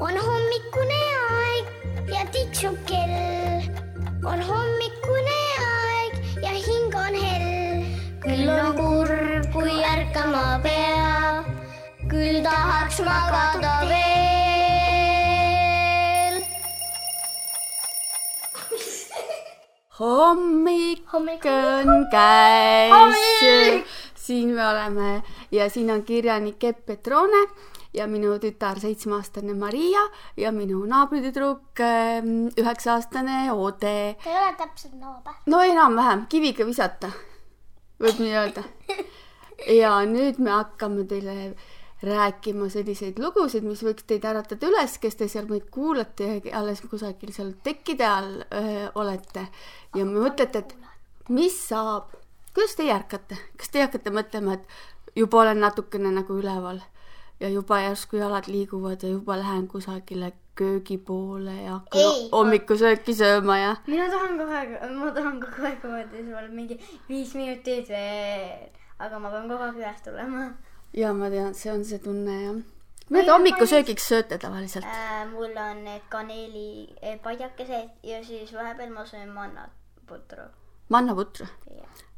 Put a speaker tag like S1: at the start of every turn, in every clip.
S1: on hommikune aeg ja tiksub kell. on hommikune aeg ja hing on hell. küll on kurb, kui ärkama pea, küll tahaks magada veel.
S2: hommik
S1: Hommik.
S2: on käes
S1: Hommik!.
S2: siin me oleme ja siin on kirjanik Epp Petrone ja minu tütar seitsmeaastane Maria ja minu naabritüdruk ähm, üheksa-aastane Ode.
S1: ei ole täpselt naaber.
S2: no enam-vähem kiviga visata, võib nii öelda. ja nüüd me hakkame teile rääkima selliseid lugusid, mis võiks teid äratada üles, kes te seal meid kuulate ja alles kusagil seal tekkide all öö, olete ja mõtlete, et mis saab, kuidas teie ärkate, kas teie hakkate mõtlema, et juba olen natukene nagu üleval ja juba järsku jalad liiguvad ja juba lähen kusagile köögi poole ja hakkan hommikusööki sööma ja
S3: mina tahan aeg, ma tahan öelda, sul on mingi viis minutit veel, aga ma pean kogu aeg üles tulema
S2: ja ma tean, see on see tunne jah. mida te hommikusöögiks sööte tavaliselt?
S3: äh,. mul on need kaneelipadjakesed ja siis vahepeal ma söön mannaputru.
S2: mannaputru.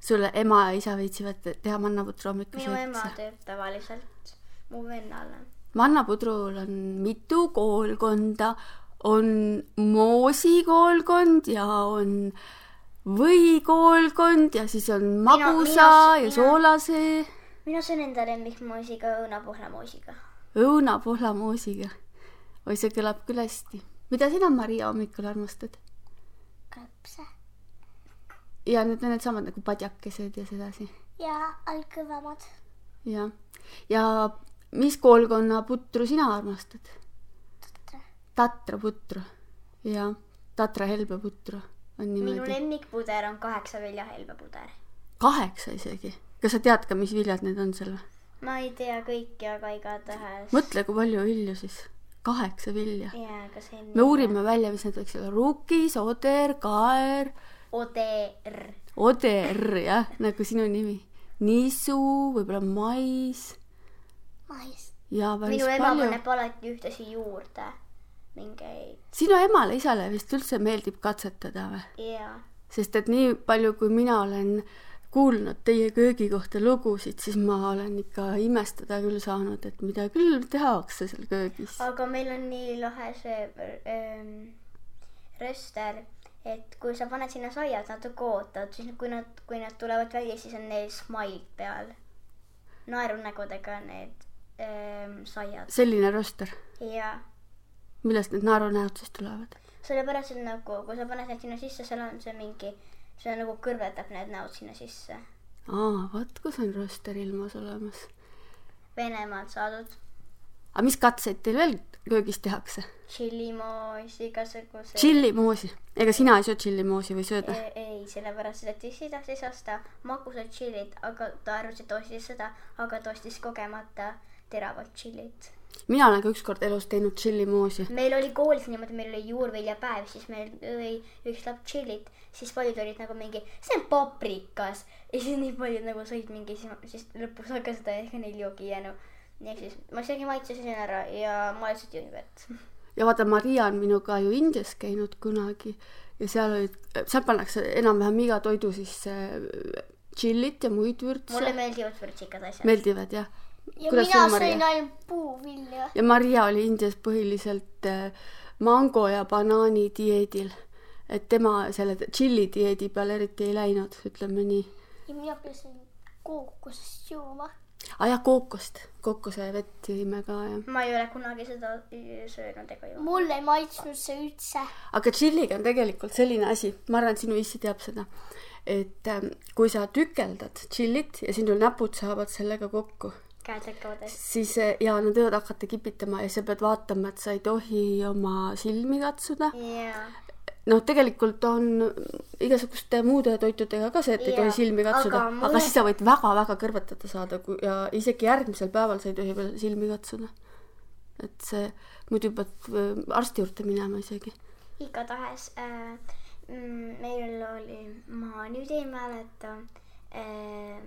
S2: sulle ema ja isa viitsivad teha mannaputru
S3: minu ema
S2: hommikusöögiks?
S3: teeb tavaliselt mu vennale.
S2: mannapudrul on mitu koolkonda, on moosikoolkond ja on võikoolkond ja siis on magusa
S3: mina-
S2: ja
S3: mina-
S2: soolase
S3: mina söön enda lemmikmoosiga õunapohlamoosiga.
S2: õunapohlamoosiga. oi, see kõlab küll hästi. mida sina, Maria, hommikul armastad?
S1: kõpse
S2: ja need on needsamad nagu padjakesed ja sedasi
S1: ja algkõvemad.
S2: jah, ja mis koolkonna putru sina armastad? Tatra putru, jah, Tatra helbeputru on
S3: minu
S2: niimoodi.
S3: lemmikpuder on kaheksa viljahelbepuder.
S2: kaheksa isegi. kas sa tead ka, mis viljad need on seal või?
S3: ma ei tea kõiki, aga igatahes.
S2: mõtle, kui palju vilju siis. kaheksa vilja.
S3: jaa, aga see on.
S2: me uurime välja, mis need võiks olla. rukis, oder, kaer,
S3: ODR.
S2: oder, jah, nagu sinu nimi. nisu, võib-olla mais päris
S3: minu ema
S2: palju.
S3: paneb alati ühtlasi juurde mingeid
S2: sinu emale-isale vist üldse meeldib katsetada või?
S3: ja
S2: sest et nii palju, kui mina olen kuulnud teie köögi kohta lugusid, siis ma olen ikka imestada küll saanud, et mida küll tehakse seal köögis.
S3: aga meil on nii lahe see ähm, röster, et kui sa paned sinna saiad natuke ootad, siis kui nad, kui nad tulevad välja, siis on neil smile peal. naerunägudega need ähm, saiad
S2: selline röster,
S3: ja
S2: millest need naerunäod siis tulevad?
S3: sellepärast, et nagu kui sa paned need sinna sisse, seal on see mingi, see nagu kõrvetab need näod sinna sisse.
S2: aa, vot kus on röster ilmas olemas.
S3: Venemaalt saadud
S2: aga mis katseid teil veel köögis tehakse?
S3: tšillimoos, igasugused.
S2: tšillimoosi. ega sina ei söö tšillimoosi või sööd või?
S3: ei, ei, sellepärast et issi tahtis osta magusat tšillit, aga ta arvas, et ostis seda, aga ta ostis kogemata teravat tšillit.
S2: mina olen ka ükskord elus teinud tšillimoosi.
S3: meil oli koolis niimoodi, meil oli juurviljapäev, siis meil õi üks laps tšillit, siis paljud olid nagu mingi, see on paprikas. ja siis nii paljud nagu sõid mingi, siis lõpuks hakkas seda ehk neil joogi jäänu. ehk siis ma isegi maitsesin ära ja ma lihtsalt jõin vett.
S2: ja vaata, Maria on minuga ju Indias käinud kunagi ja seal olid, seal pannakse enam-vähem iga toidu sisse tšillit ja muid
S3: mulle
S2: vürtse.
S3: meeldivad vürtsikad asjad.
S2: meeldivad jah?
S1: Ja
S2: Kuidas
S1: mina sõin ainult puuvilja.
S2: ja Maria oli Indias põhiliselt äh, mango ja banaani dieedil. et tema selle tšilli dieedi peale eriti ei läinud, ütleme nii.
S1: ja mina pesin kookosest jooma.
S2: aa jah, kookost, kookosevett jõime ka jah.
S3: ma ei ole kunagi seda söönud ega ju.
S1: mulle ei maitsnud see üldse.
S2: aga tšilliga on tegelikult selline asi, ma arvan, et sinu issi teab seda, et ähm, kui sa tükeldad tšillit ja sinul näpud saavad sellega kokku,
S3: käed hakkavad hästi.
S2: siis äh, ja nad võivad hakata kipitama ja sa pead vaatama, et sa ei tohi oma silmi katsuda.
S3: jaa.
S2: noh, tegelikult on igasuguste muude toitudega ka see, et ei
S3: Jaa,
S2: tohi silmi katsuda,
S3: aga mulle-
S2: aga siis sa võid väga-väga kõrvetada saada kui, ja isegi järgmisel päeval sa ei tohi veel silmi katsuda. et see, muidu pead äh, arsti juurde minema isegi.
S3: igatahes äh, meil oli, ma nüüd ei mäleta äh,.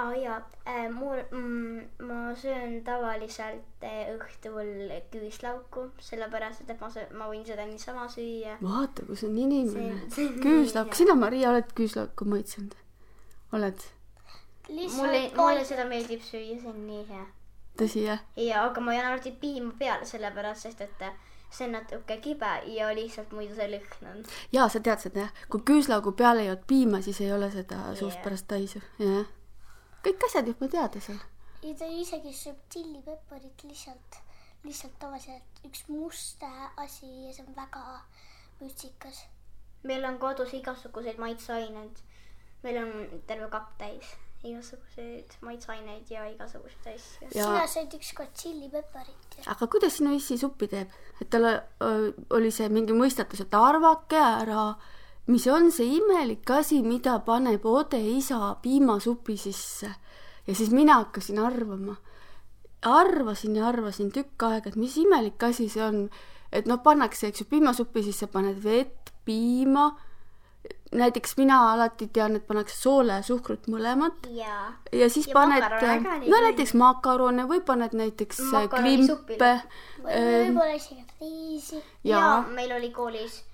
S3: Aa jaa äh,, mul mm,, ma söön tavaliselt äh, õhtul küüslauku, sellepärast et ma söön, ma võin seda niisama süüa.
S2: vaata, kui see on inimene küüslauk, sina, Maria, oled küüslauku maitsenud? oled?
S3: mulle, mulle seda meeldib süüa, see on nii hea.
S2: tõsi, jah?
S3: ja aga ma jään alati piima peale, sellepärast sest et see on natuke kibe ja lihtsalt muidu see lõhn on.
S2: jaa, sa tead seda jah, kui küüslaugu peale jood piima, siis ei ole seda suust
S3: Jah.
S2: pärast taisu, jah. Kõik asjad juba teada seal.
S1: ja ta isegi sööb tšillipeparit lihtsalt, lihtsalt tavaliselt üks must asi ja see on väga mütsikas.
S3: meil on kodus igasuguseid maitseaineid. meil on terve kapp täis igasuguseid maitseaineid ja igasuguseid asju.
S2: Ja-
S1: sina sõid ükskord tšillipeparit ja
S2: aga kuidas sinu issi suppi teeb? et tal oli see mingi mõistatus, et arvake ära, mis on see imelik asi, mida paneb Ode isa piimasupi sisse. ja siis mina hakkasin arvama. arvasin ja arvasin tükk aega, et mis imelik asi see on. et noh, pannakse, eks ju, piimasupi sisse paned vett, piima. näiteks mina alati tean, et pannakse soola ja suhkrut mõlemat
S3: jaa.
S2: ja siis
S3: Ja
S2: paned no näiteks makarone või paned näiteks äh, klimpe ähm,
S1: võib-olla isegi riisi.
S3: ja
S2: ja
S3: meil oli koolis,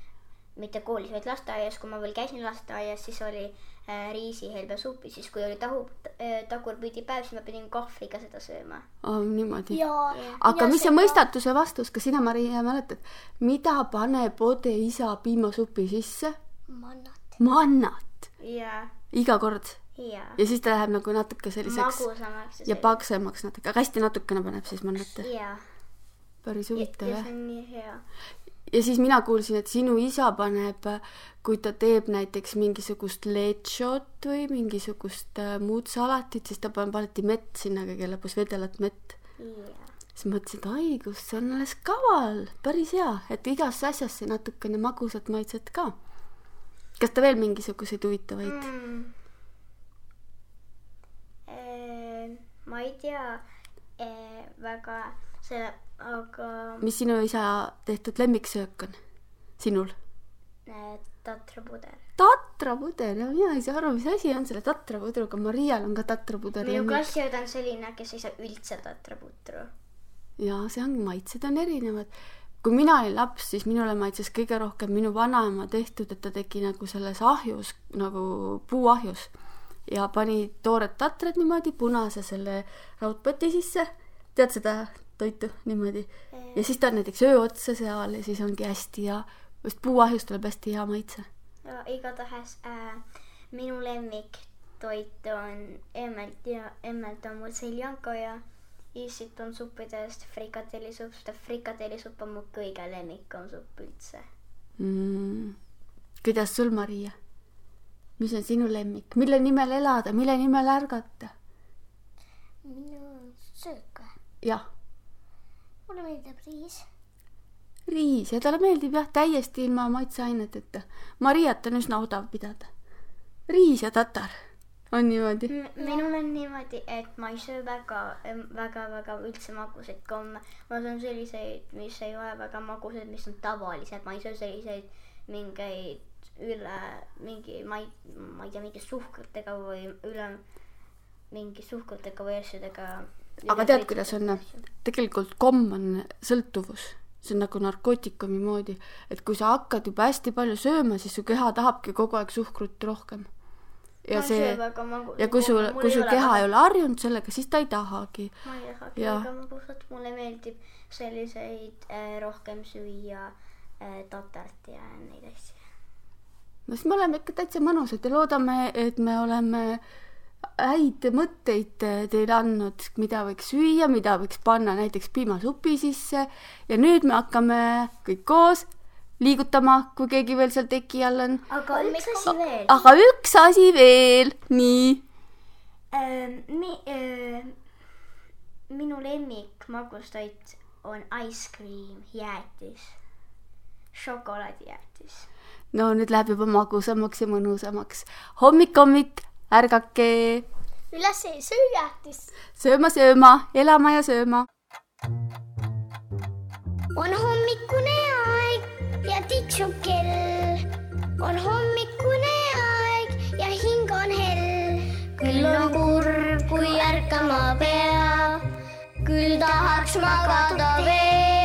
S3: mitte koolis, vaid lasteaias, kui ma veel käisin lasteaias, siis oli äh, riisihelbesuppi, siis kui oli tahu äh,, tagurpidi-päev, siis ma pidin kohvriga seda sööma.
S2: oh, niimoodi.
S1: ja
S2: aga mis see
S1: ka-
S2: mõistatuse vastus, kas sina, Maria, mäletad, mida paneb Ode isa piimasupi sisse?
S1: mannat.
S2: mannat,
S3: ja,
S2: iga kord.
S3: ja
S2: ja siis ta läheb nagu natuke selliseks
S3: magusamaks.
S2: ja paksemaks natuke, aga hästi natukene paneb siis mannat.
S3: ja,
S2: päris
S3: ja,
S2: huvitav
S3: ja
S2: jah
S3: see. on nii hea.
S2: Ja siis mina kuulsin, et sinu isa paneb, kui ta teeb näiteks mingisugust lechot või mingisugust äh, muud salatit, siis ta paneb alati mett sinna kõige lõpus, vedelat mett.
S3: ja,
S2: siis mõtlesin, et ai, kus see on alles kaval, päris hea, et igasse asjasse natukene magusat maitset ka. kas ta veel mingisuguseid huvitavaid mm.?
S3: ma ei tea eh, väga selle, aga
S2: mis sinu isa tehtud lemmiksöök on? sinul?
S3: tatrapuder.
S2: tatrapudel, ja mina ei saa aru, mis asi on selle tatrapudruga, Marial on ka tatrapudel.
S3: minu klassiõde on selline, kes ei saa üldse tatraputru.
S2: ja see ongi, maitsed on erinevad. kui mina olin laps, siis minule maitses kõige rohkem minu vanaema tehtud, et ta tegi nagu selles ahjus nagu puuahjus ja pani toored tatrad niimoodi punase selle raudpoti sisse. tead seda toitu niimoodi ja siis ta on näiteks öö otsa seal ja siis ongi hästi hea, just puuahjust tuleb hästi hea maitse.
S3: ja igatahes äh, minu lemmiktoit on emmelt ja emmelt on mul seljanka ja issit on suppidest frikatellisupp, sest frikatellisupp on mu kõige lemmikum supp üldse.
S2: mm.. kuidas sul, Maria? mis on sinu lemmik, mille nimel elada, mille nimel ärgata?
S1: minu söök või?
S2: jah
S1: mulle meeldib riis.
S2: riis ja talle meeldib jah, täiesti ilma maitseaineteta. Mariat on üsna odav pidada. riis ja tatar on niimoodi.
S3: minul on niimoodi, et ma ei söö väga, väga, väga üldse magusaid komme. ma söön selliseid, mis ei ole väga magusad, mis on tavalised, ma ei söö selliseid mingeid üle mingi, ma ei, ma ei tea, mingi suhkrutega või üle mingi suhkrutega või asjadega.
S2: Aga tead, kuidas on? tegelikult komm on sõltuvus, see on nagu narkootikumi moodi, et kui sa hakkad juba hästi palju sööma, siis su keha tahabki kogu aeg suhkrut rohkem. ja see, ja kui sul, kui su keha ei ole harjunud sellega, siis ta ei tahagi.
S3: ma ei tahagi
S2: Jah.
S3: väga magusat, mulle meeldib selliseid äh, rohkem süüa äh, tatart ja neid asju.
S2: no siis me oleme ikka täitsa mõnusad ja loodame, et me oleme häid mõtteid teile andnud, mida võiks süüa, mida võiks panna näiteks piimasupi sisse ja nüüd me hakkame kõik koos liigutama, kui keegi veel seal teki all on.
S3: aga üks asi veel.
S2: aga üks asi veel, nii.
S3: Mi, öö, minu lemmik magustoit on ice cream, jäätis, šokolaadijäätis.
S2: no nüüd läheb juba magusamaks ja mõnusamaks. hommik-hommik, ärgake,
S1: üles ei söö jäätist.
S2: sööma-sööma, elama ja sööma.
S1: on hommikune aeg ja tiksub kell. on hommikune aeg ja hing on hell. küll on kurb, kui ärkama peab, küll tahaks magada veel.